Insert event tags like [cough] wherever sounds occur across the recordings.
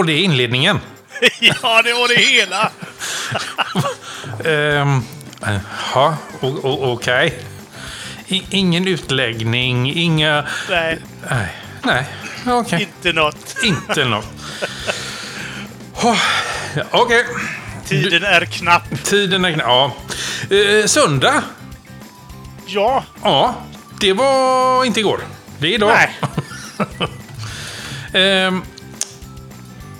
Var det inledningen? [laughs] ja, det var det hela. Ja, o- okej. I- Ingen utläggning, inga... Nej, Nej, nej. Okej. inte något. Inte något. [laughs] Oh, Okej, Tiden är knapp. tiden är knapp. Ja. Eh, söndag. Ja, Ja, det var inte igår. Det är idag. nej. [laughs] Ehm,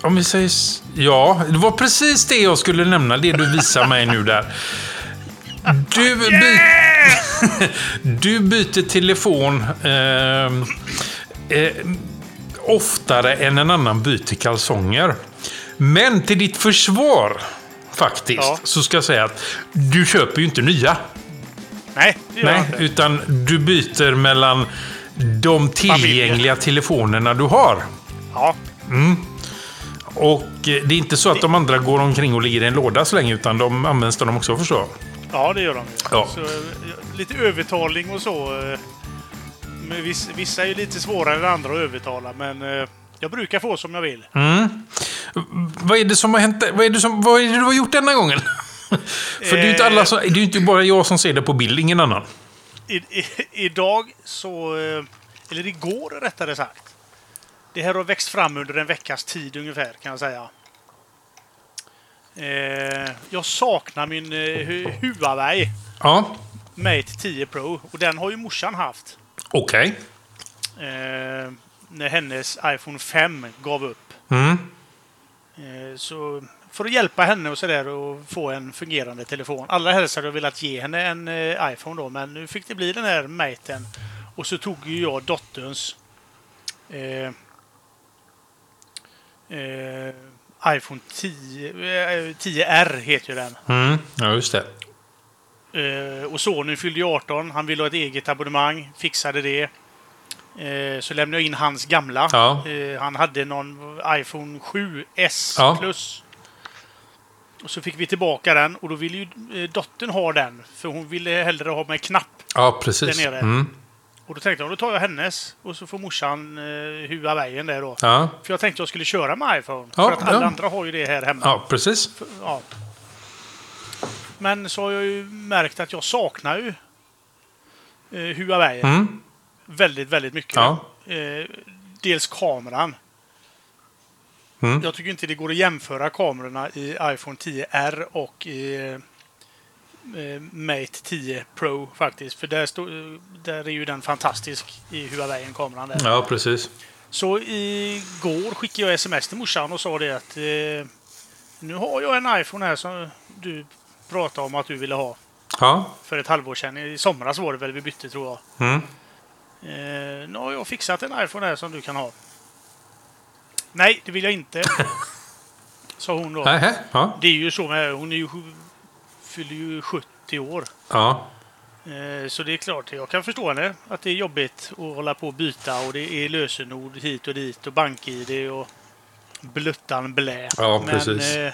om vi säger... Ja, det var precis det jag skulle nämna, det du visar mig nu där. Du, [laughs] by, [laughs] du byter telefon ehm, eh, oftare än en annan byter kalsonger. Men till ditt försvar, faktiskt, Ja. så ska jag säga att du köper ju inte nya. Nej, det Nej, inte. utan du byter mellan de tillgängliga telefonerna du har. Ja, Och eh, det är inte så att de andra går omkring och ligger i en låda så länge, utan de används de också förstår jag. ja, det gör de. Ja. Så, eh, lite övertalning och så. eh, vissa är ju lite svårare än andra att övertala, men jag brukar få som jag vill. Vad är det som har hänt? Vad är det, som, vad är det du har gjort denna gången? [laughs] För det är ju inte, alla som, det är inte bara jag som ser det på bild, ingen annan. I, i, idag så... Eller igår rättare sagt. Det här har växt fram under en veckas tid ungefär kan jag säga. Eh, jag saknar min eh, Hu- Huawei Ja, Mate 10 Pro och den har ju morsan haft. okej. Eh, när hennes iPhone 5 gav upp. Mm. Eh, så för att hjälpa henne och sådär och få en fungerande telefon. Allra helst hade jag velat ge henne en eh, iPhone då, men nu fick det bli den här Maten. Och så tog ju jag dotterns eh, iPhone 10, eh, 10R heter ju den. Mm. Ja, just det. Eh, och sonen fyllde ju 18. Han ville ha ett eget abonnemang. Fixade det. Eh, så lämnade jag in hans gamla. Ja. Eh, han hade någon iPhone 7S Ja. plus. Och så fick vi tillbaka den och då ville ju eh, dottern ha den. För hon ville hellre ha med knapp. Ja, precis. Där nere. Mm. Och då tänkte jag, då tar jag hennes. Och så får morsan eh, Huaweien där då. Ja. För jag tänkte jag skulle köra med iPhone. Ja, för att alla ja. andra har ju det här hemma. ja, precis. Ja. Men så har jag ju märkt att jag saknar ju eh, Huawei Mm. väldigt, väldigt mycket. Ja. Eh, dels kameran. Mm. Jag tycker inte det går att jämföra kamerorna i iPhone 10R och i eh, Mate 10 Pro faktiskt. För där, stå, där är ju den fantastisk i Huawei-kameran. där. Ja, precis. Så igår skickade jag sms till morsan och sa det att eh, nu har jag en iPhone här som du pratade om att du ville ha Ja. för ett halvår sedan. I somras var det väl vi bytte tror jag. Mm. Eh, nu har jag fixat en iPhone här som du kan ha. Nej, det vill jag inte. [laughs] sa hon då. Nähä. Ja. Det är ju så med hon är ju, fyller ju 70 år. Ja. Eh, Så det är klart, jag kan förstå henne att det är jobbigt att hålla på och byta och det är lösenord hit och dit och bank-id och bluttan blä. Ja, Men precis. eh,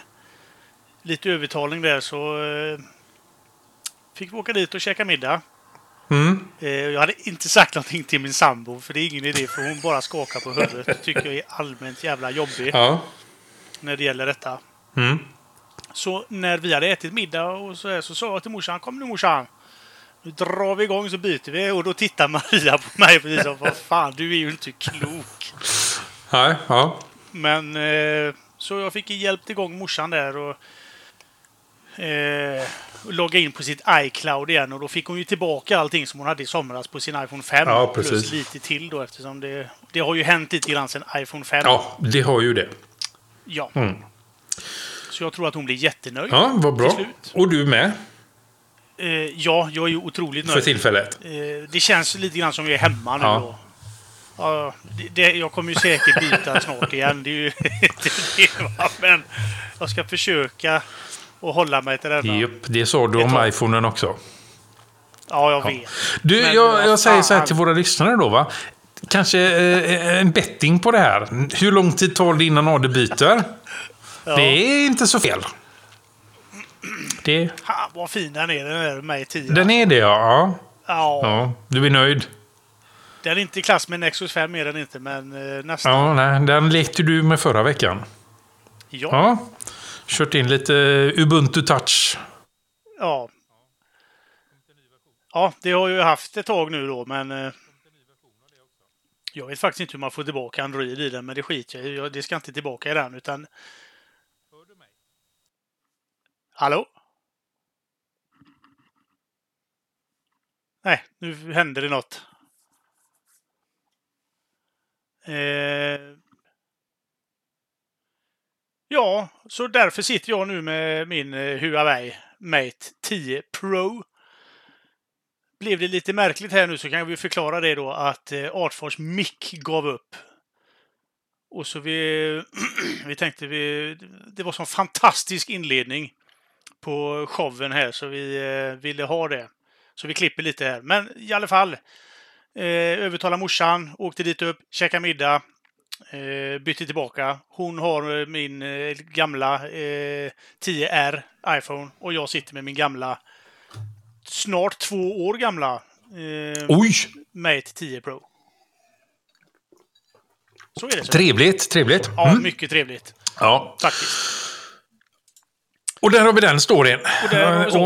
lite övertalning där så eh, fick vi åka dit och käka middag. Mm. Eh, jag hade inte sagt någonting till min sambo för det är ingen idé för hon bara skakar på huvudet. Det tycker jag är allmänt jävla jobbig Ja. när det gäller detta. Mm. Så när vi hade ätit middag och så, här, så sa jag till morsan, kom nu morsan. Nu drar vi igång så byter vi. Och då tittar [laughs] Maria på mig precis som, vad fan, du är ju inte klok. Nej. Ja. Men eh, så jag fick hjälpt igång morsan där och eh, logga in på sitt iCloud igen. Och då fick hon ju tillbaka allting som hon hade i somras på sin iPhone 5. Ja, precis. Plus lite till då eftersom det, det har ju hänt lite grann sedan iPhone 5. Ja, det har ju det. Ja. Mm. Så jag tror att hon blir jättenöjd. Ja, vad bra. Och du med Eh, ja, jag är ju otroligt för nöjd. tillfället. Eh, det känns lite grann som jag är hemma nu. Ja. Då. Ja, det, det, jag kommer ju säkert byta [laughs] snart igen. Det är ju [laughs] inte det, va? Men jag ska försöka att hålla mig till denna. Japp, det sa du om iPhonen också. Ja, jag vet. Du, Men jag, jag säger så här till våra lyssnare då va. Kanske eh, en betting på det här. Hur lång tid tar det innan AD byter? [laughs] Ja. Det är inte så fel. Det, Ha, vad fin den är, den där med 10. den är det ja. ja. ja. Du är nöjd? Den är inte i klass med Nexus 5 är den inte, men eh, nästan. Ja, nej, den lekte du med förra veckan. Ja. Ja. Kört in lite Ubuntu Touch. Ja. Ja, det har jag ju haft ett tag nu då, men... eh, Jag vet faktiskt inte hur man får tillbaka Android i den, men det skiter jag i. Det ska inte tillbaka i den, utan... Hallå? Nej, nu hände det något. Eh... Ja, så därför sitter jag nu med min eh, Huawei Mate 10 Pro. Blev det lite märkligt här nu så kan vi förklara det då att eh, Artfors mick gav upp. Och så vi, [clears throat] vi tänkte vi, det var sån fantastisk inledning på showen här så vi eh, ville ha det. Så vi klipper lite här. Men i alla fall. Eh, övertala morsan, åkte dit upp, käkade middag. Eh, bytte tillbaka. Hon har eh, min eh, gamla eh, 10R iPhone och jag sitter med min gamla, snart två år gamla eh, Oj! Mate 10 Pro. Så är det. Så. Trevligt, trevligt. Ja, Mm. mycket trevligt Ja. faktiskt. Och där har vi den storyn. Och där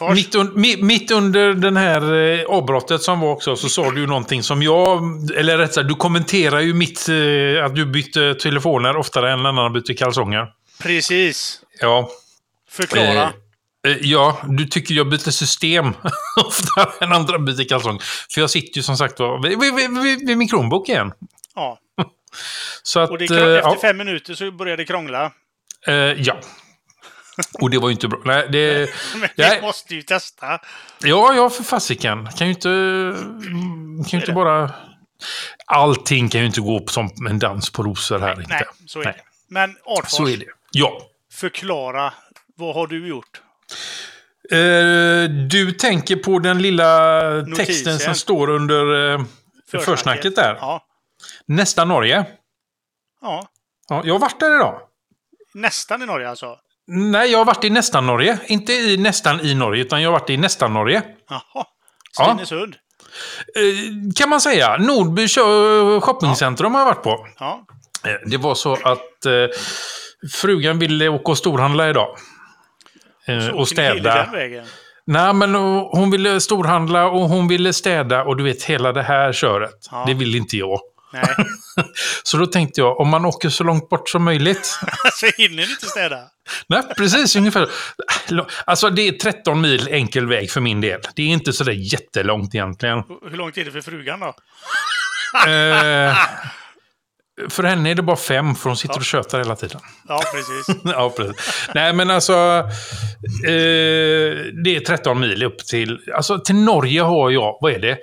Och mitt, un, mi- mitt under den här eh, avbrottet som var också så sa du ju någonting som jag... Eller rätt sagt, du kommenterar ju mitt... Eh, att du bytte telefoner oftare än en annan byter kalsonger. Precis. Ja. Förklara. Eh, eh, ja, du tycker jag byter system [laughs] oftare än andra byter kalsong. För jag sitter ju som sagt vid, vid, vid, vid, min Chromebook igen. Ja. [laughs] Så att... Och det, efter ja, fem minuter så började det krångla. eh, ja. Och det var ju inte bra. Nej, det... Men Nej. vi måste ju testa. Ja, ja, för fasiken. Kan ju inte... Kan ju inte bara... Allting kan ju inte gå som en dans på rosor här inte. Nej, så är Nej. det. Men Artfors, Så är det. Ja. förklara. Vad har du gjort? Eh, du tänker på den lilla Notisen. texten som står under eh, försnacket där. Ja. Nästa Norge. ja. Ja, jag har varit där idag. Nästan i Norge alltså. Nej, jag har varit i nästan Norge. Inte i nästan i Norge, utan jag har varit i nästan Norge. Jaha. Ja. Svinesund. Eh, kan man säga. Nordby shoppingcentrum har jag varit på. Ja. Eh, Det var så att eh, frugan ville åka och storhandla idag. Eh, och städa. Den vägen. Nej, men eh, hon ville storhandla och hon ville städa och du vet hela det här köret. Ja. Det vill inte jag. Nej. [laughs] Så då tänkte jag, om man åker så långt bort som möjligt. [laughs] så hinner ni inte städa. Nej, precis ungefär. Alltså det är 13 mil enkel väg för min del. Det är inte så där jättelångt egentligen. Hur långt är det för frugan då? Eh, för henne är det bara fem, för hon sitter och tjötar hela tiden. Ja, precis. [laughs] ja, precis. Nej, men alltså... Eh, det är 13 mil upp till... Alltså till Norge har jag, vad är det?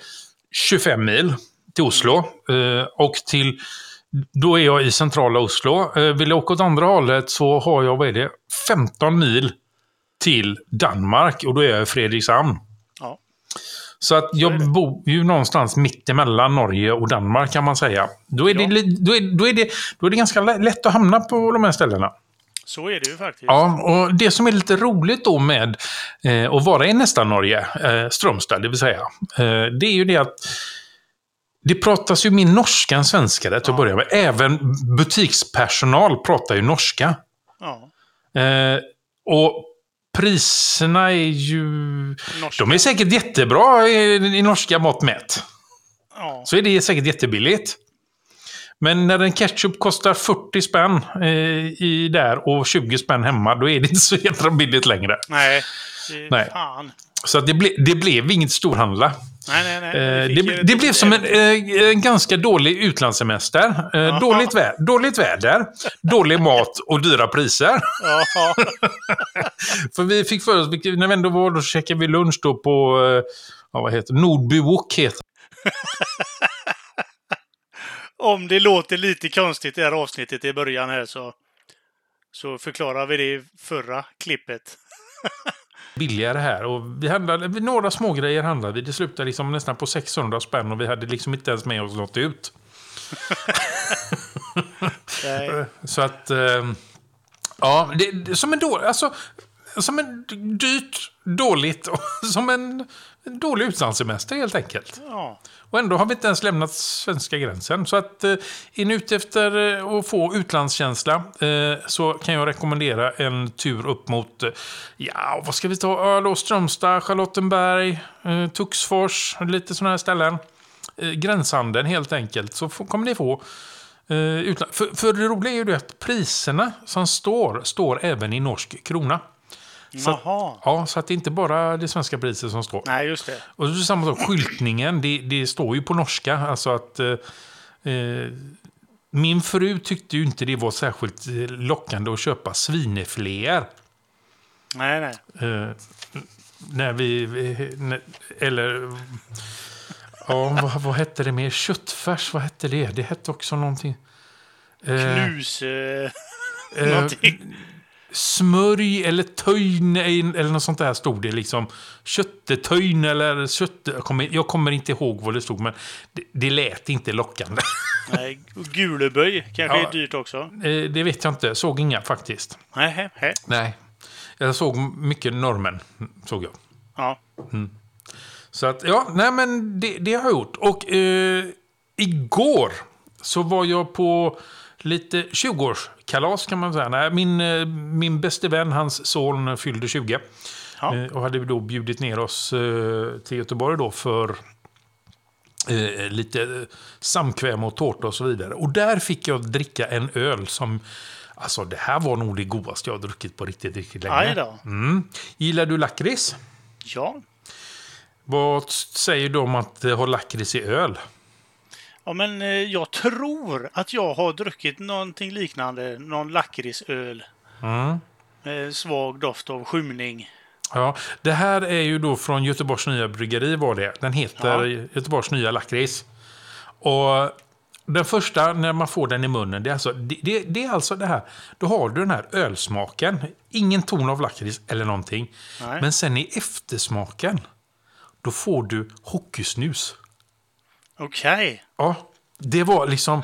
25 mil till Oslo. Eh, och till... Då är jag i centrala Oslo. Eh, vill jag åka åt andra hållet så har jag, vad är det? 15 mil till Danmark. Och då är jag i Fredrikshamn. Ja. Så att jag det. bor ju någonstans mitt emellan Norge och Danmark kan man säga. Då är, det, Ja. då är, då är, det, då är det ganska lä- lätt att hamna på de här ställena. Så är det ju faktiskt. Ja, och det som är lite roligt då med eh, att vara i nästa Norge, eh, Strömstad det vill säga, eh, det är ju det att det pratas ju mer norska än svenska där till att Ja. börja med. Även butikspersonal pratar ju norska. Ja. Eh, och priserna är ju... Norska. De är säkert jättebra i, i norska mått mätt. Ja. Så är det säkert jättebilligt. Men när en ketchup kostar 40 spänn eh, i där och 20 spänn hemma, då är det inte så jävla billigt längre. Nej. Nej. Fan. Så att det, ble, det blev inget storhandla. Nej, nej, nej. Eh, det, det blev som en, eh, en ganska dålig utlandssemester. Eh, dåligt, vä dåligt väder, dålig mat och dyra priser. [laughs] För vi fick för oss, när vi ändå var, då käkade vi lunch då på, eh, ja, vad heter? Nordby Wok heter [laughs] Om det låter lite konstigt i det här avsnittet i början här så, så förklarar vi det i förra klippet. [laughs] billigare här. Och vi handlade, några smågrejer handlade vi. Det slutade liksom nästan på 600 spänn och vi hade liksom inte ens med oss något ut. [laughs] Så att... Eh, ja, det, det, som en dålig... Alltså, som en dyrt, dåligt och [laughs] som en, dålig utlandssemester helt enkelt. Ja. Och ändå har vi inte ens lämnat svenska gränsen. Så att eh, är ni ute efter eh, att få utlandskänsla eh, så kan jag rekommendera en tur upp mot, eh, ja, vad ska vi ta? Öl Strömstad, Charlottenberg, Tuxfors, lite sådana här ställen. Eh, gränshandeln helt enkelt, så får, kommer ni få utland. För, för det roliga är ju att priserna som står, står även i norsk krona. Så att, ja, så att det är inte bara det svenska priset som står. Nej, just det. Och så samma sak, skyltningen, det, det står ju på norska. Alltså att... Eh, eh, min fru tyckte ju inte det var särskilt eh, lockande att köpa svinefiléer. Nej, nej. Eh, när vi... vi när, eller... Ja, vad, vad hette det mer? Köttfärs, vad hette det? Det hette också någonting... Eh, Knus... Eh, eh, någonting. Smörj eller töjn eller något sånt där stod det liksom. Köttetöjn eller kött... Jag kommer, jag kommer inte ihåg vad det stod, men det, det lät inte lockande. [laughs] Nej, Guleböj kanske Ja. är dyrt också. Eh, det vet jag inte. Såg inga faktiskt. Nej. Jag såg mycket norrmän, såg jag. Ja. Så att, ja, nej men det, det har jag gjort. Och eh, igår så var jag på lite 20-årskalas kan man säga. Nej, min, eh, min bäste vän, hans son, fyllde 20. Ja. Eh, och hade då bjudit ner oss eh, till Göteborg då för eh, lite samkväm och tårta och så vidare. Och där fick jag dricka en öl som... Alltså det här var nog det godaste jag har druckit på riktigt, riktigt länge. Mm. Gillar du lakrits? Ja. Vad säger du om att ha lakrits i öl? Ja, men eh, jag tror att jag har druckit någonting liknande. Någon lakritsöl. Mm. Med svag doft av skymning. Ja, det här är ju då från Göteborgs nya bryggeri var det. Den heter Ja. Göteborgs nya lakrits. Och den första, när man får den i munnen, det är, alltså, det, det, det är alltså det här. Då har du den här ölsmaken. Ingen ton av lakrits eller någonting. Nej. Men sen i eftersmaken, då får du hockeysnus. Okej. Ja, det var liksom...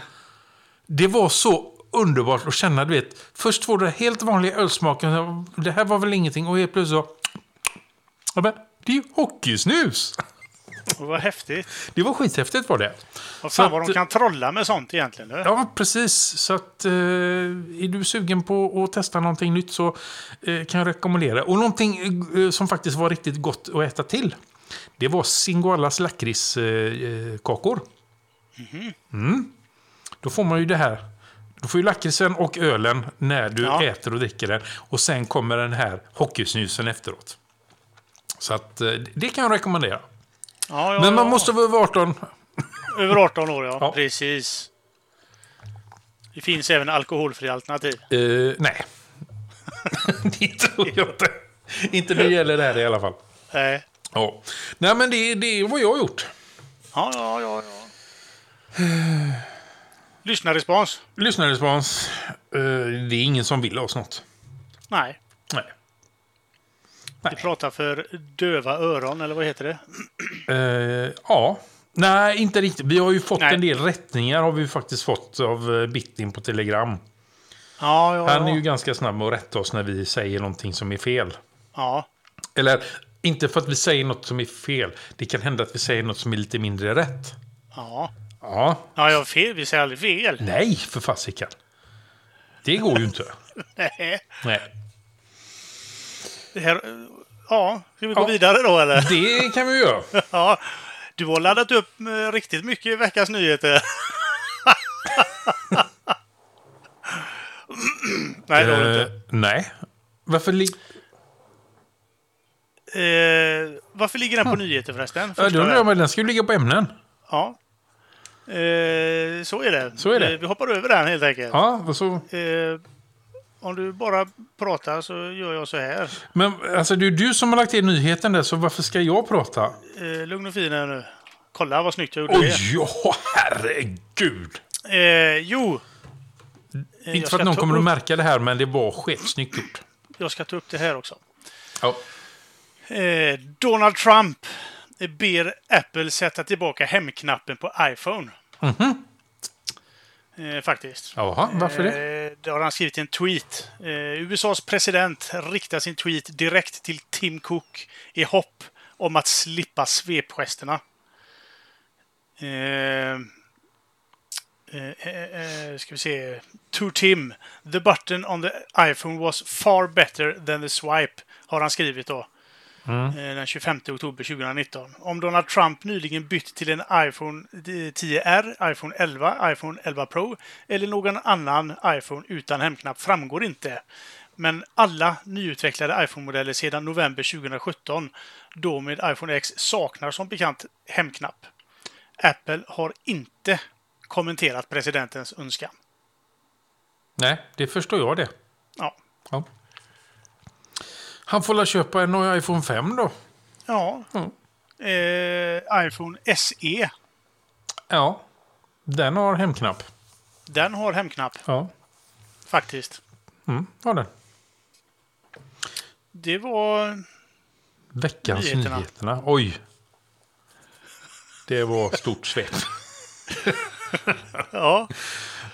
Det var så underbart att känna, du vet. Först får du helt vanliga ölsmaken. Det här var väl ingenting. Och helt plötsligt så... Ja, men, det är ju hockeysnus! Vad häftigt. Det var skithäftigt var det. Vad Så fan vad att- de kan trolla med sånt egentligen. Du. Ja, precis. Så att eh, är du sugen på att testa någonting nytt så eh, kan jag rekommendera. Och någonting eh, som faktiskt var riktigt gott att äta till. Det var Singoallas lakritskakor. Eh, kakor. mm. Då får man ju det här. Du får ju lakritsen och ölen när du Ja. äter och dricker den. Och sen kommer den här hockeysnusen efteråt. Så att eh, det kan jag rekommendera. Ja, ja, Men man måste vara över 18. Över 18 år, ja. Precis. Det finns även alkoholfria alternativ. Eh, nej. [laughs] det tror jag inte. Inte när det gäller det här i alla fall. Nej. Ja. Nej, men det, det är vad jag har gjort. Ja, ja, ja, ja. Lyssnarrespons? Lyssnarrespons. Eh, det är ingen som vill oss något. Nej. Nej. Vi pratar för döva öron, eller vad heter det? Eh, ja. Nej, inte riktigt. Vi har ju fått Nej. en del rättningar har vi faktiskt fått av eh, Bittin på Telegram. Ja, ja, Han är ja. ju ganska snabb med att rätta oss när vi säger någonting som är fel. ja. Eller, inte för att vi säger något som är fel. Det kan hända att vi säger något som är lite mindre rätt. Ja, Ja. ja, jag fel. Vi säger aldrig fel. Nej, för fasiken. Det går ju inte. [laughs] Nej. Nej. Det här, ja, ska vi gå Ja. vidare då, eller? Det kan vi göra. [laughs] Ja. Du har laddat upp eh, riktigt mycket i veckans nyheter. [laughs] Nej, det har du Eh, inte. nej. Varför Eh, varför ligger den på nyheter förresten? Ja, då undrar jag, men den ska ju ligga på ämnen. Ja. Eh, så är det. Så är det. Eh, vi hoppar över den helt enkelt. Ja, och så... Eh, om du bara pratar så gör jag så här. Men alltså, det är du som har lagt in nyheten där, så varför ska jag prata? Eh, lugn och fin här nu. Kolla vad snyggt jag gjorde det. Oj, ja, herregud! Eh, jo. Inte för att någon kommer att upp- märka det här, men det var skitsnyggt gjort. Jag ska ta upp det här också. Ja. Eh, Donald Trump ber Apple sätta tillbaka hemknappen på iPhone. Eh, faktiskt. Jaha, varför det? Eh, det har han skrivit i en tweet. Eh, USAs president riktar sin tweet direkt till Tim Cook i hopp om att slippa svepgesterna. Eh, eh, ska vi se. To Tim. The button on the iPhone was far better than the swipe. Har han skrivit då. Eh, Den 25 oktober 2019. Om Donald Trump nyligen bytt till en iPhone 10R, iPhone 11, iPhone 11 Pro eller någon annan iPhone utan hemknapp framgår inte. Men alla nyutvecklade iPhone-modeller sedan november 2017, då med iPhone X, saknar som bekant hemknapp. Apple har inte kommenterat presidentens önskan. Nej, det förstår jag det. Ja, Ja. Han får väl köpa en ny iPhone 5 då. ja. Mm. Eh, iPhone SE, Ja. Den har hemknapp. den har hemknapp Ja. faktiskt. Mm, har den. Det var... Veckans Nyheterna. nyheterna. Oj. Det var stort svep. [laughs] Ja,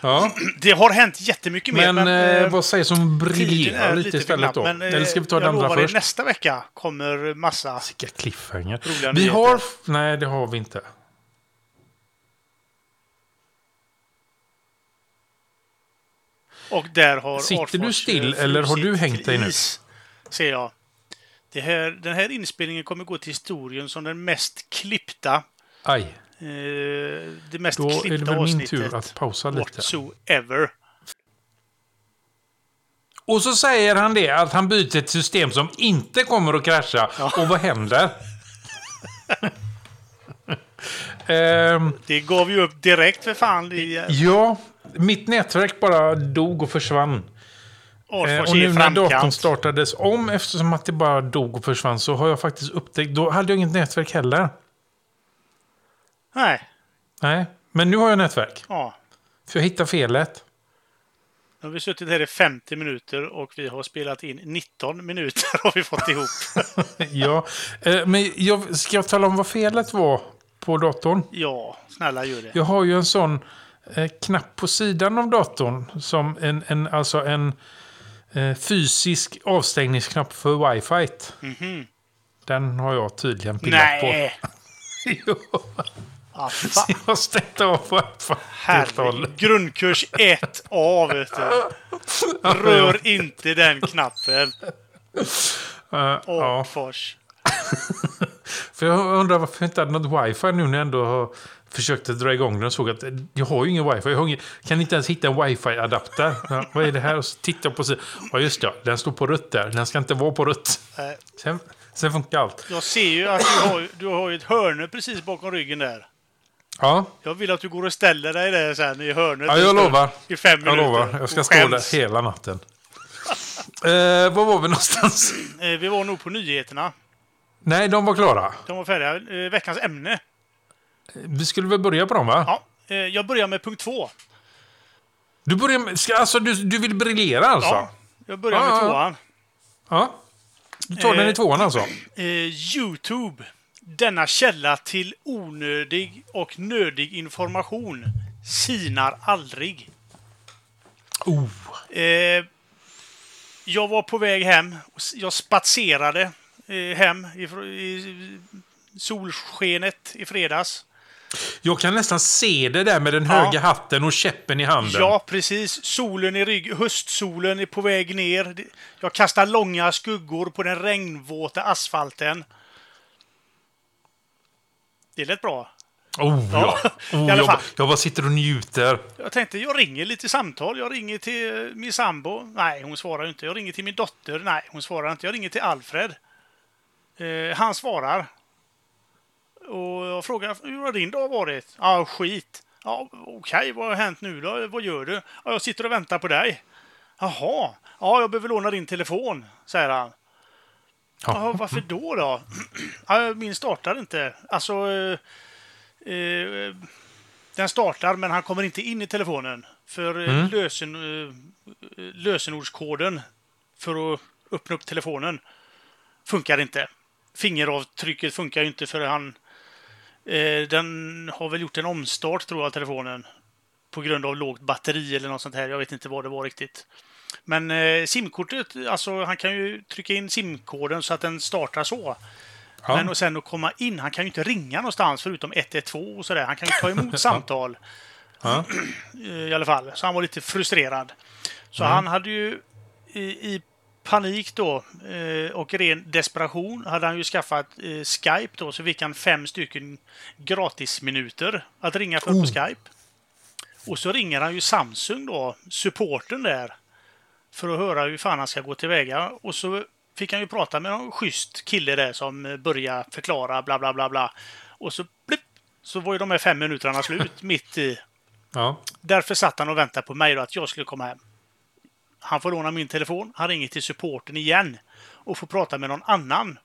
Ja. [clears throat] det har hänt jättemycket mer. Men, eh, eh, vad sägs om briljera lite för istället då? men, eh, Eller ska vi ta jag den andra först? Nästa vecka kommer massa... Vilka cliffhanger. Vi nyheter. har... Nej, det har vi inte. Och där har Sitter Artfors, du still, eh, eller har du hängt dig nu? is, Ser jag. Det här, den här inspelningen kommer gå till historien som den mest klippta, Aj. Eh, det mest Då är det klippta väl min avsnittet tur att pausa lite. whatsoever. Och så säger han det, att han byter ett system som inte kommer att krascha. Och vad händer? [laughs] Ehm, Det gav ju upp direkt för fan. I, ja, mitt nätverk bara dog och försvann. Eh, Artfors och nu när datorn startades om, eftersom att det bara dog och försvann, så har jag faktiskt upptäckt... Då hade jag inget nätverk heller. Nej, Nej, men nu har jag nätverk. ja. För jag hittade felet. Nu har vi suttit här i 50 minuter och vi har spelat in 19 minuter [laughs] har vi fått ihop. [laughs] ja, eh, men jag, ska jag tala om vad felet var på datorn? Ja, snälla gör det. Jag har ju en sån eh, knapp på sidan av datorn. Som en, en, alltså en eh, fysisk avstängningsknapp för wifi. Mhm. Den har jag tydligen pillat på. Nej! [laughs] Ah, så jag stängt av wifi helt och hållet. Grundkurs 1A, vet du. Rör inte den knappen. Eh, ja, Artfors. [laughs] för jag undrar varför jag inte hade något wifi nu när jag ändå har försökt att dra igång den och såg att jag har ju ingen wifi. Jag ingen, kan inte ens hitta en wifi-adapter. Ja, vad är det här? Och så tittar jag på sidan. Ja, just det. Den står på rött där. Den ska inte vara på rött. Sen, sen funkar allt. Jag ser ju att du har, du har ett hörne precis bakom ryggen där. Ja, Jag vill att du går och ställer dig där sen i hörnet. ja jag lovar. I fem Jag minuter. lovar. Jag ska stå där hela natten. [laughs] Eh, var var vi någonstans? [clears throat] Eh, Vi var nog på nyheterna. Nej, de var klara. De var färdiga. Eh, Veckans ämne. Vi skulle väl börja på dem, va? Ja, eh, jag börjar med punkt två. Du, börjar med, ska, alltså, du, du vill briljera alltså? Ja, jag börjar med Ja, ja, ja. tvåan. Ja. Du tar den i Eh, tvåan alltså? [clears throat] Eh, Youtube. Denna källa till onödig och nödig information sinar aldrig. Oh. Eh, jag var på väg hem. Jag spatserade eh, hem i, i solskenet i fredags. Jag kan nästan se det där med den Ja. höga hatten och käppen i handen. Ja, precis. Solen i rygg. Höstsolen är på väg ner. Jag kastar långa skuggor på den regnvåta asfalten. Det lät bra. Oh, ja. Ja, [laughs] Oh, jag, bara- jag bara sitter och njuter. Jag tänkte, jag ringer lite samtal. Jag ringer till min sambo. Nej, hon svarar inte. Jag ringer till min dotter. Nej, hon svarar inte. Jag ringer till Alfred. Eh, han svarar. Och jag frågar, hur har din dag varit? Ja, skit. Ja, okej, vad har hänt nu då? Vad gör du? Ja, jag sitter och väntar på dig. Jaha. Ja, jag behöver låna din telefon, säger han. Ja. Varför då då? [clears throat] Min startar inte. Alltså... Eh, eh, den startar, men han kommer inte in i telefonen. För eh, Mm. lösen, eh, lösenordskoden för att öppna upp telefonen funkar inte. Fingeravtrycket funkar ju inte för han... Eh, den har väl gjort en omstart, tror jag, telefonen. på grund av lågt batteri eller något sånt här. Jag vet inte vad det var riktigt. Men eh, simkortet, alltså han kan ju trycka in simkoden så att den startar så. Ja. Men och sen att komma in, han kan ju inte ringa någonstans förutom 112 och sådär. Han kan ju ta emot [laughs] samtal Ja. [clears throat] i alla fall. Så han var lite frustrerad. Så han hade ju i, i panik då eh, och ren desperation hade han ju skaffat eh, Skype då. Så fick han fem stycken gratisminuter att ringa för på Skype. Och så ringer han ju Samsung då, supporten där. För att höra hur fan han ska gå tillväga. Och så fick han ju prata med någon schysst kille där som började förklara bla bla bla bla. Och så blipp, så var ju de här fem minuterna slut [laughs] mitt i. Ja. Därför satt han och väntade på mig då att jag skulle komma hem. Han får låna min telefon. Han ringer till supporten igen och får prata med någon annan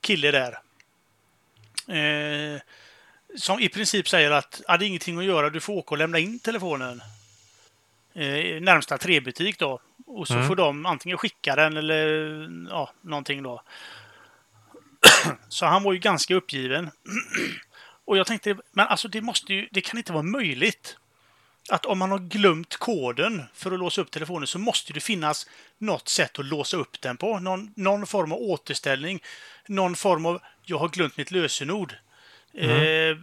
kille där. Eh, som i princip säger att ah, det är ingenting att göra. Du får åka och lämna in telefonen. Eh, närmsta trebutik då. Och så Mm. får de antingen skicka den eller ja, någonting då. [clears throat] så han var ju ganska uppgiven. [clears throat] och jag tänkte, men alltså det måste ju, det kan inte vara möjligt att om man har glömt koden för att låsa upp telefonen så måste det finnas något sätt att låsa upp den på. Någon, någon form av återställning. Någon form av jag har glömt mitt lösenord. Eh,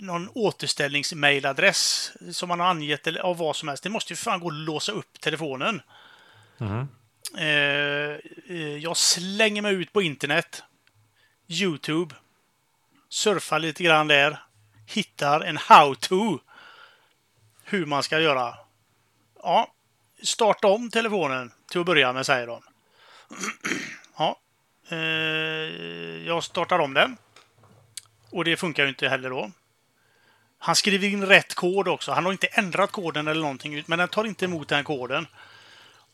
någon återställningsmailadress som man har angett eller av vad som helst. Det måste ju fan gå att låsa upp telefonen. Mm-hmm. Eh, eh, jag slänger mig ut på internet. Youtube. Surfar lite grann där. Hittar en how-to hur man ska göra. Ja, starta om telefonen till att börja med, säger de. [clears throat] Ja, eh, jag startar om den. Och det funkar ju inte heller då. Han skriver in rätt kod också. Han har inte ändrat koden eller någonting, men den tar inte emot den koden.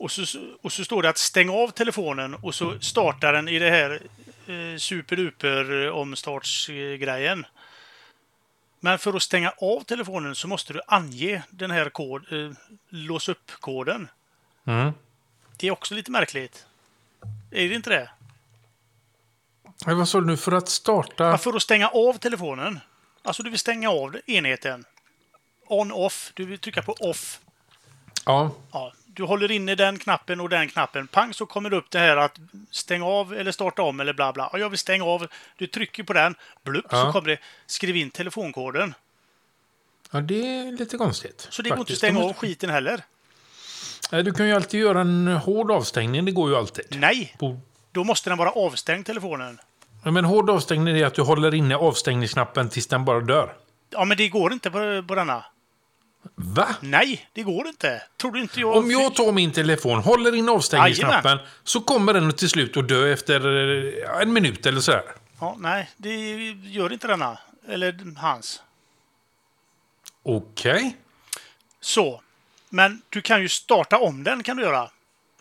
Och så, och så står det att stäng av telefonen och så startar den i det här eh, superduper omstartsgrejen. Men för att stänga av telefonen så måste du ange den här kod, eh, lås upp-koden. Mm. Det är också lite märkligt. Är det inte det? Eh, Vad sa du nu? För att starta... Ja, för att stänga av telefonen. Alltså du vill stänga av enheten. On-off. Du vill trycka på off. Ja. Ja, du håller inne den knappen och den knappen. Pang så kommer det upp det här att stänga av eller starta om eller bla bla. Ja, jag vill stänga av. Du trycker på den. Blupp, så Ja. kommer det. Skriv in telefonkoden. ja, det är lite konstigt. Så det går inte att stänga av skiten heller. Du kan ju alltid göra en hård avstängning. Det går ju alltid. Nej, då måste den vara avstängd telefonen. Ja, Men hård avstängning är att du håller inne avstängningsknappen tills den bara dör. Ja, men det går inte på, på denna. Va? Nej, det går inte. Tror du inte jag... Om jag tar min telefon, håller in avstängningsknappen, så kommer den till slut att dö efter eh, en minut eller sådär. Ja, nej, det gör inte denna. Eller hans. Okej. Så. Men du kan ju starta om den, kan du göra.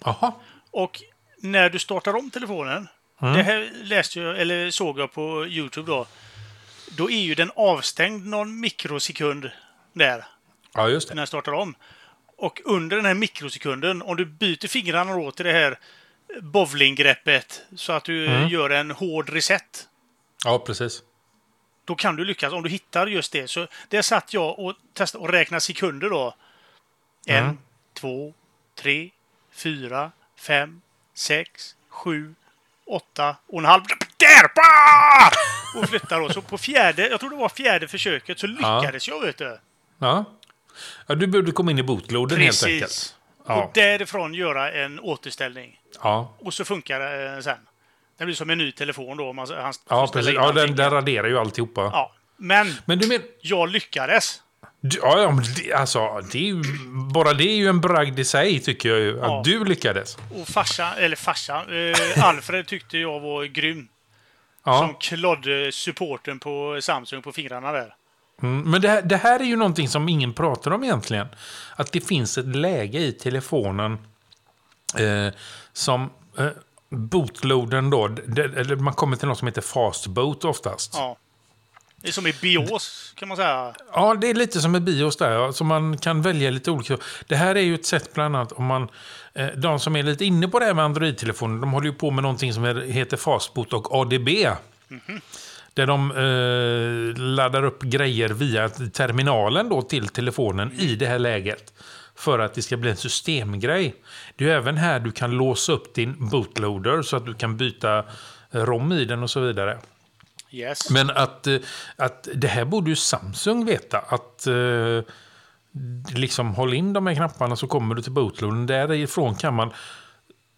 Jaha. Och när du startar om telefonen, det här läste jag, eller såg jag på Youtube då, då är ju den avstängd någon mikrosekund där, Ja, just när det. den startar om. Och under den här mikrosekunden, om du byter fingrarna då till det här bowlinggreppet så att du gör en hård reset, Ja, precis. då kan du lyckas om du hittar just det. Så där satt jag och testade och räknade sekunder då. En, Mm. två, tre, fyra, fem, sex, sju, åtta och en halv. Där! Bah! Och flyttar då. Så på fjärde, jag tror det var fjärde försöket, så lyckades jag vet du. Ja. Ja du behövde komma in i bootloaden helt enkelt. Precis. Ja. Och därifrån göra en återställning. Ja, Och så funkar det eh, sen. Det blir som en ny telefon då. om Man, han ja precis. Ja, den, den raderar ju alltihopa. ja. Men Men du men... jag lyckades. Ja, ja men det, alltså, det är ju, bara det är ju en bragd i sig, tycker jag ju. Att Ja. du lyckades. Och farsa, eller farsa, eh, Alfred tyckte jag var grym. Som Ja. klodde supporten på Samsung på fingrarna där. Mm, men det här, det här är ju någonting som ingen pratar om egentligen. Att det finns ett läge i telefonen eh, som eh, bootloaden då, det, eller man kommer till något som heter fastboot oftast. Ja. Det är som i bios, kan man säga. Ja, det är lite som med bios där. ja, Så man kan välja lite olika. Det här är ju ett sätt bland annat om man... Eh, de som är lite inne på det här med Android-telefoner, de håller ju på med någonting som heter Fastboot och ADB. Det där de eh, laddar upp grejer via terminalen då till telefonen i det här läget. För att det ska bli en systemgrej. Det är även här du kan låsa upp din bootloader så att du kan byta eh, ROM i den och så vidare. Yes. Men att, eh, att det här borde ju Samsung veta. Att eh, liksom håll in de här knapparna så kommer du till bootloadern. Därifrån kan man...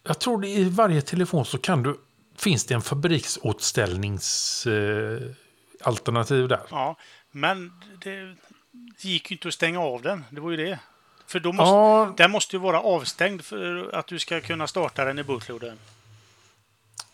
Jag tror det i varje telefon så kan du... Finns det en fabriksåtställningsalternativ eh, där. Ja, men det gick ju inte att stänga av den. Det var ju det. För då måste, Ja, den måste ju vara avstängd för att du ska kunna starta den i bootloadern.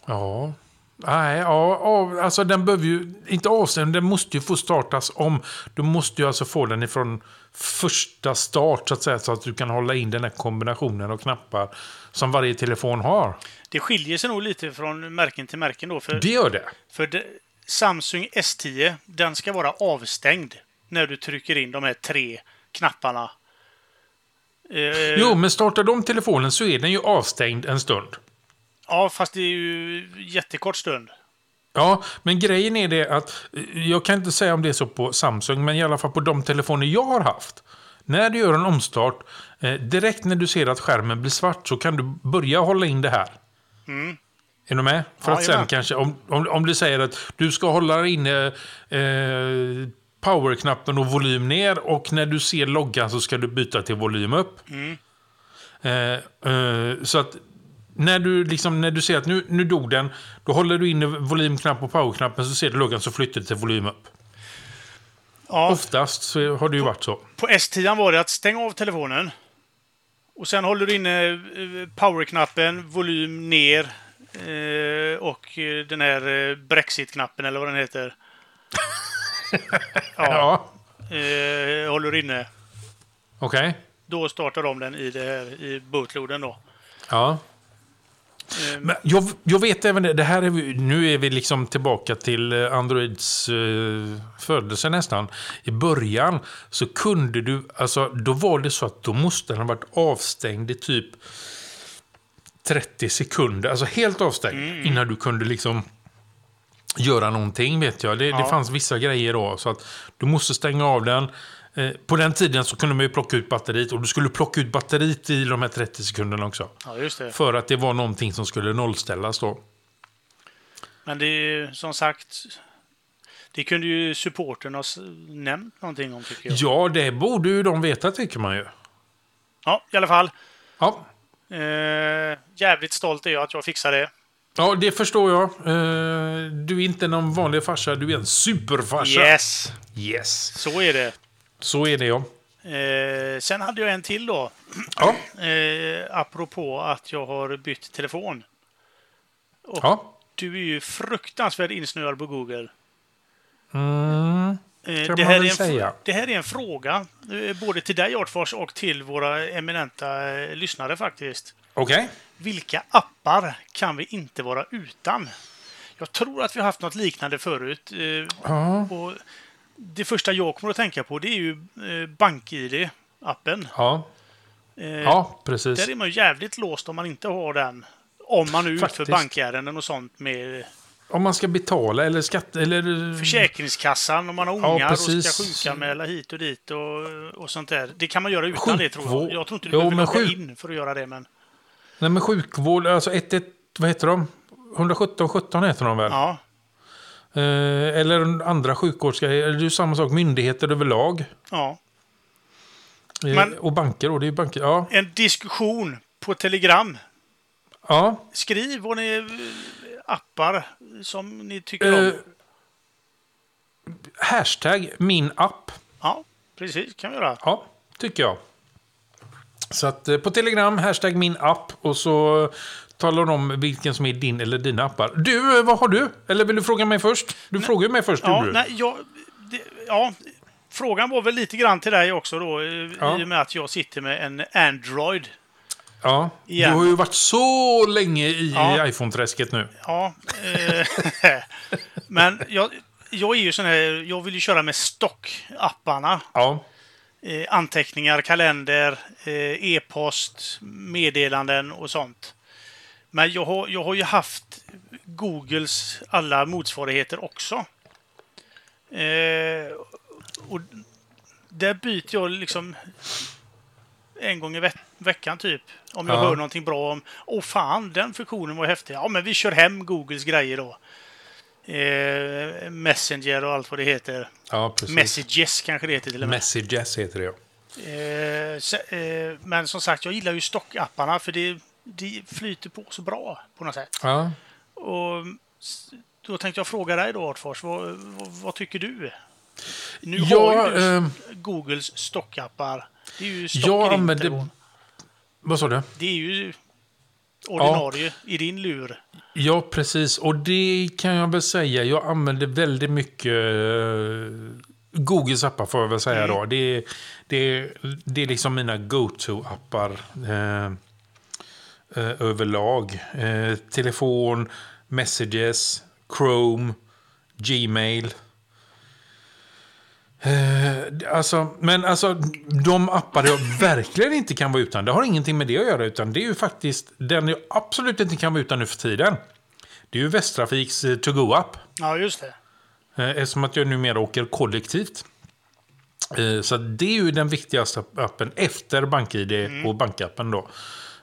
ja. Nej, ja, ja, alltså den behöver ju inte avstängd, den måste ju få startas om. Du måste ju alltså få den ifrån första start så att säga, så att du kan hålla in den här kombinationen av knappar som varje telefon har. Det skiljer sig nog lite från märken till märken då. För, Det gör det. för det, Samsung S10, den ska vara avstängd när du trycker in de här tre knapparna. Eh, Jo, men startar de telefonen så är den ju avstängd en stund. Ja, fast det är ju jättekort stund. Ja, men grejen är det att eh, jag kan inte säga om det är så på Samsung, men i alla fall på de telefoner jag har haft. När du gör en omstart, eh, direkt när du ser att skärmen blir svart så kan du börja hålla in det här. Är du med? För Ja, att sen jajamän. kanske, om, om, om du säger att du ska hålla inne eh, powerknappen och volym ner och när du ser loggan så ska du byta till volym upp. Eh, eh, så att när du, liksom, när du ser att nu, nu dog den, då håller du inne volymknapp och powerknappen så ser du loggan så flyttar det till volym upp. Ja, Oftast så har det ju varit så. på S10 var det att stänga av telefonen. Och sen håller du inne eh, powerknappen, volym ner eh, och eh, den här Brexit-knappen eller vad den heter. [laughs] Ja, Ja, håller du inne. okej. Då startar de den i, det här, i bootloaden då. Ja. Eh, Men jag, jag vet även det, det här är vi, nu är vi liksom tillbaka till eh, Androids eh, födelse nästan. I början så kunde du, alltså då var det så att då måste den ha varit avstängd i typ 30 sekunder, alltså helt avstängd, innan du kunde liksom göra någonting vet jag. Det, det Ja. fanns vissa grejer då, så att du måste stänga av den. Eh, På den tiden så kunde man ju plocka ut batteriet och du skulle plocka ut batteriet i de här 30 sekunderna också. Ja. För att det var någonting som skulle nollställas då. Men det är ju som sagt... Det kunde ju supporten ha nämnt någonting om tycker jag. Ja, det borde ju de veta tycker man ju. Ja, i alla fall. Ja, Eh, jävligt stolt är jag att jag fixade det. ja det förstår jag. Eh, Du är inte någon vanlig farsa, du är en superfarsa. Yes! Yes. Så är det. Så är det ja. Eh, sen hade jag en till då. Ja, [clears throat] Eh, apropå att jag har bytt telefon. ja. Du är ju fruktansvärt insnöad på Google. Mm. Eh, Kan det, man här väl är en, säga. det här är en fråga eh, både till dig Artfors och till våra eminenta eh, lyssnare faktiskt. Okej. Vilka appar kan vi inte vara utan? Jag tror att vi har haft något liknande förut. eh, Ja. Och det första jag kommer att tänka på det är ju eh, BankID-appen. Ja. Eh, ja, precis. Där är man ju jävligt låst om man inte har den. Om man nu utför bankärenden och sånt med Om man ska betala eller skatt eller... Försäkringskassan om man har Ja, ungar och precis. ska sjukanmäla hit och dit och, och sånt där. Det kan man göra utan det tror jag. Sjukvård. Jag tror inte du Jo, behöver logga sjuk- in för att göra det. Men Nej men sjukvård, alltså 11, vad heter de? 117 17 heter de väl? ja, Eh, eller andra sjukvårdsgrejer. Det är samma sak, myndigheter överlag. ja. Eh, Men- och banker då, det är banker. Ja. En diskussion på Telegram. ja. Skriv vad ni eh, appar som ni tycker om. Eh, hashtag min app. Ja, precis. kan vi göra. Ja, tycker jag. Så att eh, på Telegram, hashtag min app och så talar om vilken som är din eller dina appar. Du, eh, vad har du? Eller vill du fråga mig först? Du frågar ju mig först, Ja, du. nej, jag, det, ja, frågan var väl lite grann till dig också då. eh, Ja. I och med att jag sitter med en Android. Ja, Igen. du har ju varit så länge i Ja. iPhone-träsket nu. Ja, eh, [laughs] men jag, jag är ju sån här, jag vill ju köra med stockapparna. Ja, Eh, anteckningar, kalender, eh, e-post, meddelanden och sånt. Men jag har, jag har ju haft Googles alla motsvarigheter också. Eh, och där byter jag liksom en gång i ve veckan typ. Om jag Ja. hör någonting bra om, åh fan, den funktionen var häftig. Ja, men vi kör hem Googles grejer då. Eh, Messenger och allt vad det heter. Ja, precis. Messages kanske det heter till och med. Messages heter det, ja. Eh, se- eh, men som sagt, jag gillar ju stockapparna för det, det flyter på så bra på något sätt. ja. Och då tänkte jag fråga dig då, Artfors, vad, vad, vad tycker du? Nu Ja, har ju ehm, Googles stockappar. Det är ju stock Jag använder... Vad sa du? Det är ju ordinarie i din lur. Ja, precis. Och det kan jag väl säga. Jag använder väldigt mycket eh, Googles appar får jag väl säga Mm. då. Det, det, det är liksom mina go-to-appar eh, eh, överlag. Eh, telefon, Messages, Chrome, Gmail. Eh, alltså, men alltså, de appar jag verkligen inte kan vara utan, det har ingenting med det att göra, utan det är ju faktiskt den jag absolut inte kan vara utan nu för tiden. Det är ju Västtrafiks eh, To Go-app. Ja, just det. Eh, Eftersom att jag numera åker kollektivt. Eh, Så det är ju den viktigaste appen efter BankID och bankappen då.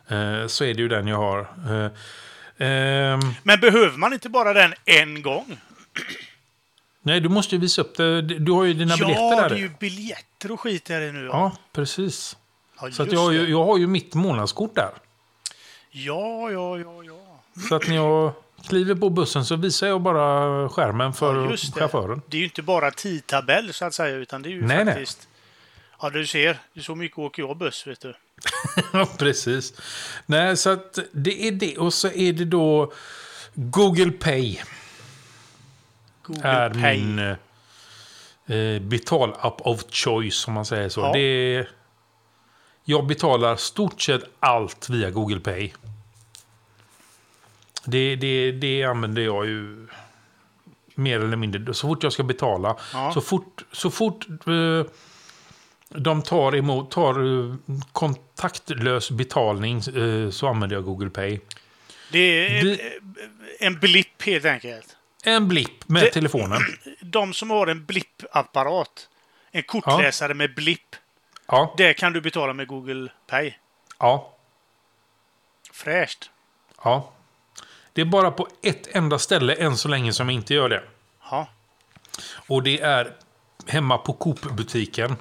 Eh, Så är det ju den jag har. Eh, ehm, Men behöver man inte bara den en gång? Nej, du måste ju visa upp det. Du har ju dina biljetter ja, där. det är ju biljetter och skit där nu. Ja, Ja, precis. ja Så jag, har ju, jag har ju mitt månadskort där. Ja, ja, ja, ja. Så att när jag kliver på bussen så visar jag bara skärmen för ja det. chauffören. Det är ju inte bara tidtabell så att säga, utan det är ju Nej, nej. faktiskt... Ja, du ser. Så mycket åker jag buss, vet du. [laughs] Precis. Nej, så att det är det. Och så är det då Google Pay. Google är Pay. min eh, betalapp of choice, om man säger så. Ja. Det jag betalar stort sett allt via Google Pay. Det, det, det använder jag ju mer eller mindre. Så fort jag ska betala, Ja. så fort, så fort eh, de tar emot tar, eh, kontaktlös betalning eh, så använder jag Google Pay. Det är Vi- en blipp helt enkelt. En blipp med Det- telefonen. [clears throat] De som har en blippapparat, en kortläsare med blipp, Ja, det kan du betala med Google Pay. ja. Fräscht. Ja. Det är bara på ett enda ställe än så länge som jag inte gör det. Ja. Och det är hemma på Coop-butiken.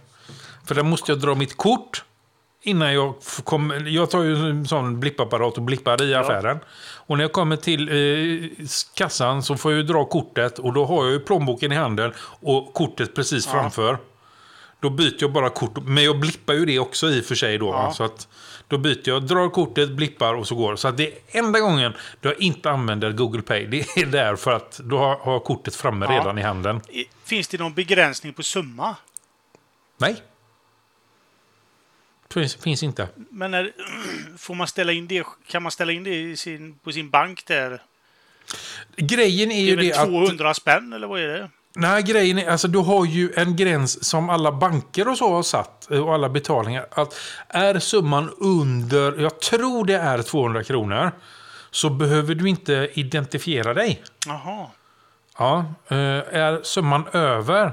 För där måste jag dra mitt kort innan jag kommer... Jag tar ju en sån blippapparat och blippar i affären. Och när jag kommer till eh, kassan så får jag ju dra kortet och då har jag ju plånboken i handen och kortet precis framför. Då byter jag bara kort. Men jag blippar ju det också i och för sig då. Ja. Så att då byter jag, drar kortet, blippar och så går. Så att det är enda gången då jag inte använder Google Pay. Det är där för att då har, har kortet framme Ja. redan i handen. Finns det någon begränsning på summa? Nej. Finns, finns inte. Men när, [clears throat] får man ställa in det, kan man ställa in det i sin, på sin bank där? Grejen är Det ju är väl det att... 200 spänn eller vad är det? Nej, grejen är, alltså du har ju en gräns som alla banker och så har satt eh, och alla betalningar. Att är summan under, jag tror det är 200 kronor, så behöver du inte identifiera dig. Jaha. Ja, eh, är summan över,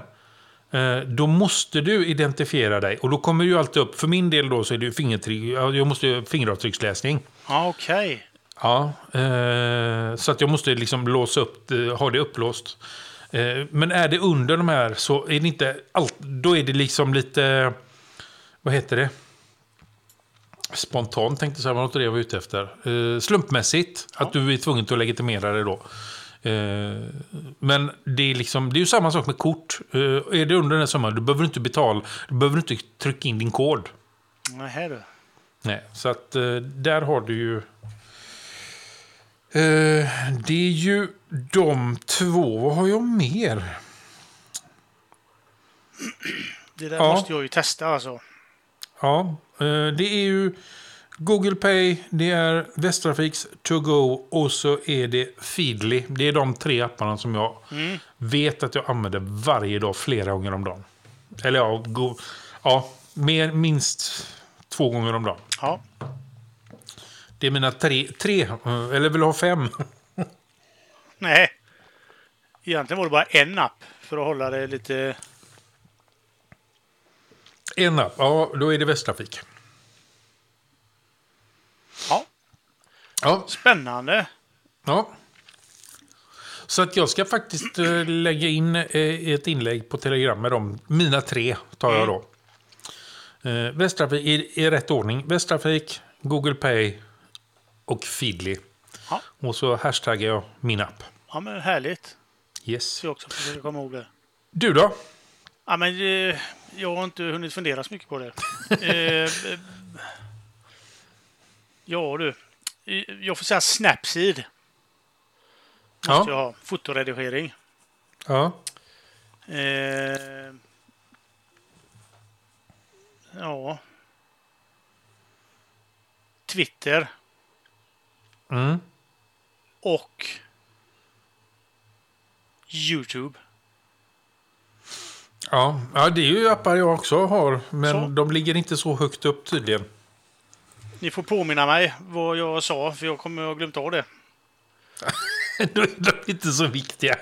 då måste du identifiera dig. Och då kommer ju alltid upp, för min del då så är det ju fingertryck, ja, jag måste ju fingeravtrycksläsning. Ja, okej. Ja, eh, så att jag måste liksom låsa upp, ha det upplåst. Eh, men är det under de här så är det inte allt, då är det liksom lite, vad heter det? Spontant tänkte jag säga, vad det jag var ute efter. Eh, slumpmässigt, att du är tvungen att legitimera det då. Eh, men det är, liksom, det är ju samma sak med kort. Eh, är det under den här summan, du behöver inte betala, du behöver inte trycka in din kod. Nej, du. Nej, så att eh, där har du ju... Det är ju de två. Vad har jag mer? Det där Ja. måste jag ju testa alltså. Ja, det är ju Google Pay, det är Västtrafiks To Go och så är det Feedly. Det är de tre apparna som jag Mm. vet att jag använder varje dag, flera gånger om dagen. Eller ja, go, ja mer, minst två gånger om dagen. Ja. Det är mina tre, tre eller vill du ha fem? [laughs] Nej. Egentligen var det bara en app. för att hålla det lite... En app, ja då är det Västtrafik. Ja, Ja, spännande. ja. Så att jag ska faktiskt eh, lägga in eh, ett inlägg på Telegram med dem. Mina tre tar jag då. Eh, Västtrafik i, i rätt ordning. Västtrafik, Google Pay och Feedly. Ja. Och så hashtaggar jag min app. Ja, men härligt. Yes. Jag också försöker komma ihåg det. Du då? Ja, men eh, jag har inte hunnit fundera så mycket på det. [laughs] eh, ja du. Jag får säga Snapseed. Måste jag Ja. ha. Fotoredigering. ja. Eh, ja. Twitter Mm. och Youtube. Ja. ja, det är ju appar jag också har. Men Så. de ligger inte så högt upp tydligen. Ni får påminna mig vad jag sa, för jag kommer att ha glömt av det. [laughs] Då är de inte så viktiga.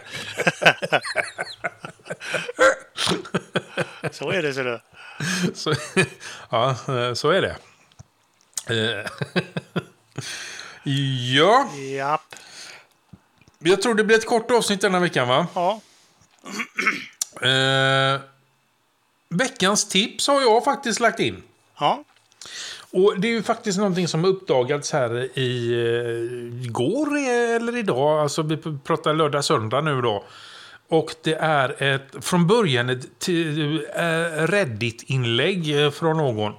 [laughs] Så är det, ser du. Så, [laughs] ja, så är det. Eh, ja, Japp. jag tror det blir ett kort avsnitt denna veckan va? Ja. [clears throat] Eh, veckans tips har jag faktiskt lagt in. Ja. Och det är ju faktiskt någonting som uppdagats här i eh, eller idag. Alltså vi pratar lördag, söndag nu då. Och det är ett, från början ett eh, Reddit-inlägg eh, från någon.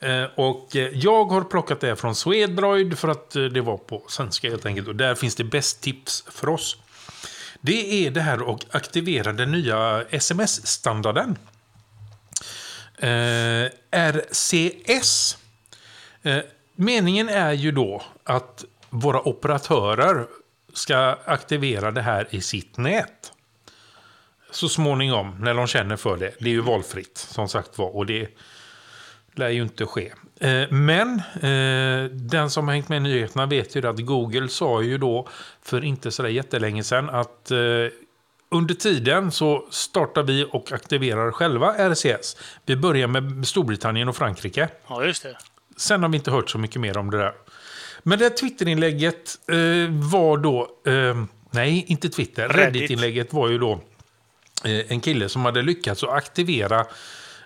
Eh, Och eh, jag har plockat det från Swedroid för att eh, det var på svenska helt enkelt. Och där finns det bäst tips för oss. Det är det här att aktivera den nya sms-standarden. Eh, RCS. Eh, meningen är ju då att våra operatörer ska aktivera det här i sitt nät. Så småningom, när de känner för det. Det är ju valfritt, som sagt var. Och det lär ju inte ske. Eh, men eh, den som har hängt med i nyheterna vet ju att Google sa ju då för inte så där jättelänge sedan att under tiden så startar vi och aktiverar själva RCS. Vi börjar med Storbritannien och Frankrike. Ja, just det. Sen har vi inte hört så mycket mer om det där. Men det här Twitterinlägget eh, var då... Eh, nej, inte Twitter. Reddit. Reddit-inlägget var ju då eh, en kille som hade lyckats att aktivera...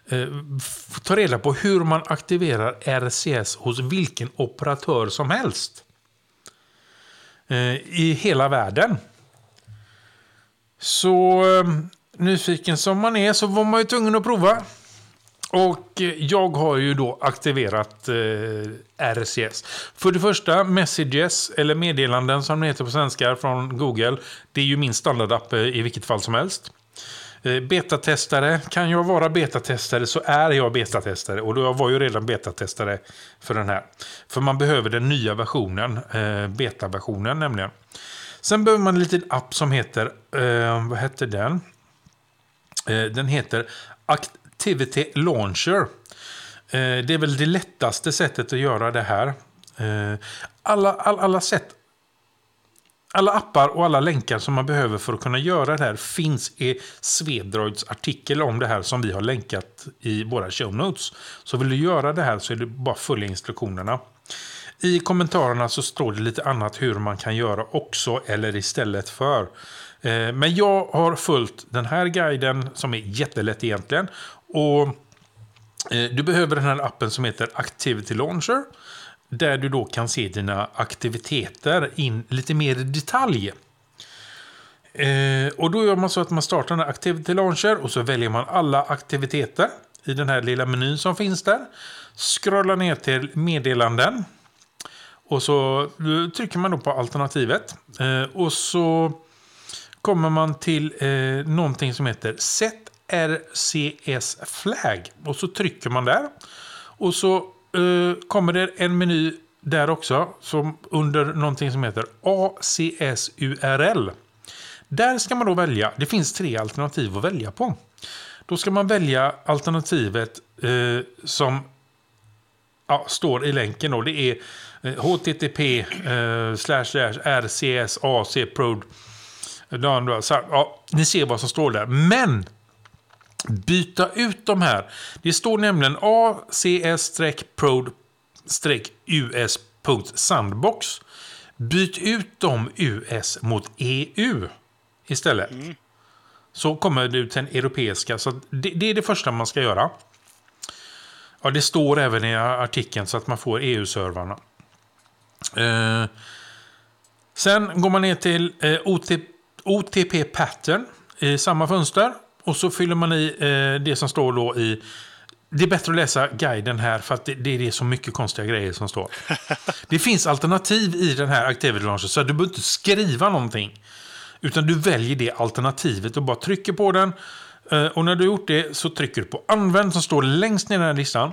Eh, ta reda på hur man aktiverar RCS hos vilken operatör som helst. Eh, I hela världen. Så eh, nyfiken som man är så var man ju tvungen att prova. Och eh, jag har ju då aktiverat eh, RCS. För det första, messages, eller meddelanden som det heter på svenska från Google. Det är ju min standardapp eh, i vilket fall som helst. Eh, betatestare, kan jag vara betatestare så är jag betatestare. Och då jag var ju redan betatestare för den här. För man behöver den nya versionen, eh, betaversionen nämligen. Sen behöver man en liten app som heter, eh, vad hette den? Eh, Den heter Activity Launcher. Eh, det är väl det lättaste sättet att göra det här. Eh, alla, alla, alla sätt alla appar och alla länkar som man behöver för att kunna göra det här finns i Swedroids artikel om det här som vi har länkat i våra show notes. Så vill du göra det här så är det bara att följa instruktionerna. I kommentarerna så står det lite annat hur man kan göra också eller istället för. Eh, men jag har följt den här guiden som är jättelätt egentligen. Och eh, du behöver den här appen som heter Activity Launcher. Där du då kan se dina aktiviteter in lite mer i detalj. Eh, och då gör man så att man startar den här Activity Launcher och så väljer man alla aktiviteter i den här lilla menyn som finns där. Scrollar ner till meddelanden. Och så eh, trycker man då på alternativet. Eh, och så kommer man till eh, någonting som heter Set RCS Flag. Och så trycker man där. Och så eh, kommer det en meny där också. Som under någonting som heter ACS URL. Där ska man då välja. Det finns tre alternativ att välja på. Då ska man välja alternativet eh, som ja, står i länken. Då. Det är eh, http eh, slash slash rcs ac prod ja, ni ser vad som står där. Men byta ut de här. Det står nämligen acs-prod-us.sandbox. Byt ut de US mot EU istället. Så kommer du till den europeiska. Så det, det är det första man ska göra. Ja, det står även i artikeln så att man får EU-servrarna. Eh, sen går man ner till eh, OTP Pattern i samma fönster. Och så fyller man i eh, det som står då i... Det är bättre att läsa guiden här för att det, det är så mycket konstiga grejer som står. [laughs] Det finns alternativ i den här Activity Launcher så du behöver inte skriva någonting. Utan du väljer det alternativet och bara trycker på den. Eh, Och när du har gjort det så trycker du på använd som står längst ner i den här listan.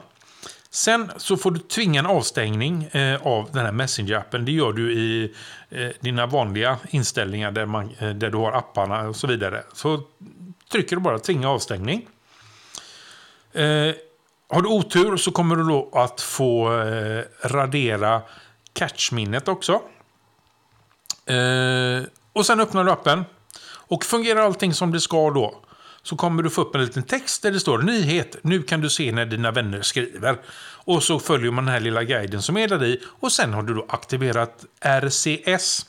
Sen så får du tvinga en avstängning eh, av den här Messenger-appen. Det gör du i eh, dina vanliga inställningar där, man, eh, där du har apparna och så vidare. Så trycker du bara tvinga avstängning. Eh, har du otur så kommer du då att få eh, radera catchminnet också. Eh, och sen öppnar du appen. Och fungerar allting som det ska då så kommer du få upp en liten text där det står nyhet. Nu kan du se när dina vänner skriver. Och så följer man den här lilla guiden som är där i. Och sen har du då aktiverat RCS.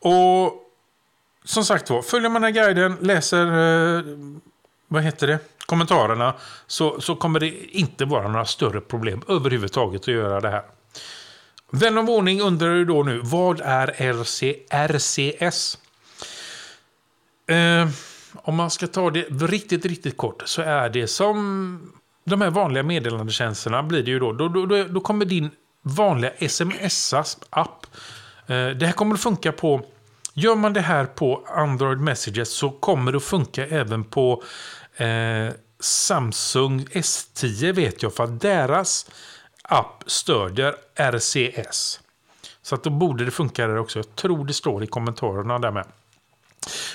Och som sagt var, följer man den här guiden, läser eh, vad heter det? kommentarerna så, så kommer det inte vara några större problem överhuvudtaget att göra det här. Vän av ordning undrar ju då nu, vad är RC, RCS? Eh, om man ska ta det riktigt, riktigt kort så är det som de här vanliga meddelandetjänsterna blir det ju då. Då, då, då, kommer din vanliga sms-app. Eh, det här kommer att funka på... Gör man det här på Android Messages så kommer det att funka även på eh, Samsung S10 vet jag. För att deras app stödjer RCS. Så att då borde det funka där också. Jag tror det står i kommentarerna där med.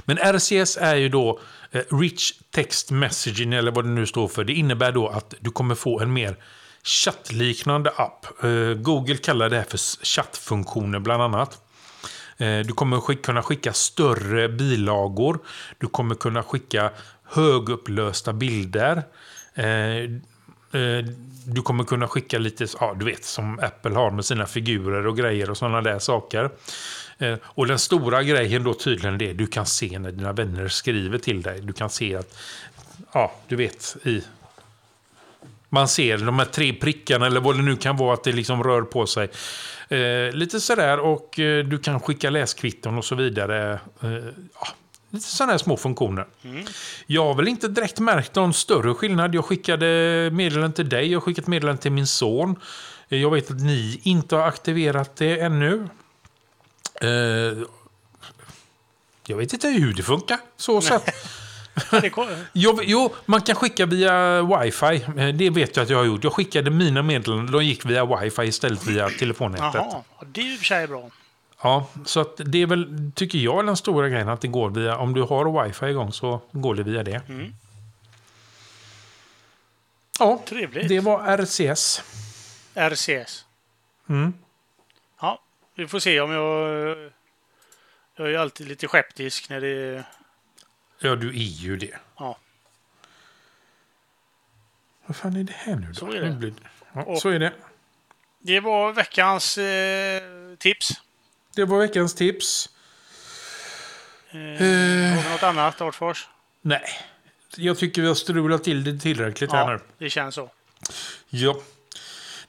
Men RCS är ju då eh, Rich Text Messaging eller vad det nu står för. Det innebär då att du kommer få en mer chattliknande app. Eh, Google kallar det här för chattfunktioner bland annat. Eh, du kommer kunna skicka större bilagor. Du kommer kunna skicka högupplösta bilder. Eh, eh, du kommer kunna skicka lite, ja du vet som Apple har med sina figurer och grejer och sådana där saker. Och den stora grejen då tydligen det, du kan se när dina vänner skriver till dig. Du kan se att, ja du vet i man ser de här tre prickarna eller vad det nu kan vara att det liksom rör på sig. Eh, lite sådär och eh, du kan skicka läskvitton och så vidare. Eh, ja, lite sådana här små funktioner. Jag har väl inte direkt märkt någon större skillnad. Jag skickade meddelanden till dig, jag har skickat meddelanden till min son. Eh, Jag vet att ni inte har aktiverat det ännu. Eh, jag vet inte hur det funkar. Så [laughs] sett. Jo, jo, man kan skicka via wifi. Eh, Det vet jag att jag har gjort. Jag skickade mina meddelanden, de gick via wifi istället via telefonnätet. jaha, det är i och för sig bra. Ja, så det är väl, tycker jag, den stora grejen att det går via, om du har wifi igång så går det via det. Mm. Ja, Trevligt. det var RCS. RCS. Mm. Ja, vi får se om jag... Jag är alltid lite skeptisk när det... Ja, du är ju det. Ja. Vad fan är det här nu då? Så är det. Ja, så är det. Det var veckans eh, tips. Det var veckans tips. Eh, Har vi något annat, Artfors? Nej, jag tycker vi har strulat till det tillräckligt här nu. Ja, det känns så. Ja.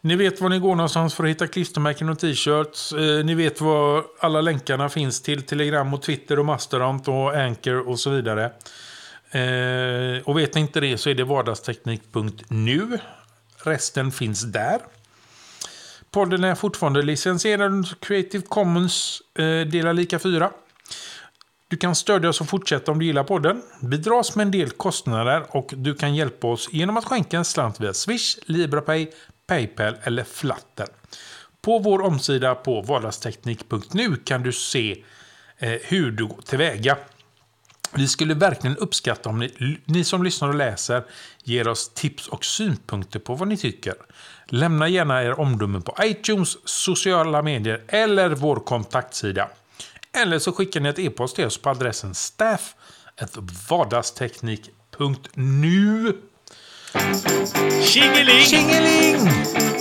Ni vet var ni går någonstans för att hitta klistermärken och t-shirts. Eh, ni vet var alla länkarna finns till Telegram och Twitter och Mastodon och Anchor och så vidare. Eh, och vet ni inte det så är det vardagsteknik.nu. Resten finns där. Podden är fortfarande licensierad under Creative Commons eh, delar lika 4. Du kan stödja oss och fortsätta om du gillar podden. Vi dras med en del kostnader och du kan hjälpa oss genom att skänka en slant via Swish, LibraPay, Paypal eller Flatten. På vår omsida på vardagsteknik.nu kan du se eh, hur du går tillväga. Vi skulle verkligen uppskatta om ni, ni som lyssnar och läser ger oss tips och synpunkter på vad ni tycker. Lämna gärna er omdömen på iTunes, sociala medier eller vår kontaktsida. Eller så skickar ni ett e-post till oss på adressen staff vardagsteknik.nu. Tjingeling! Tjingeling!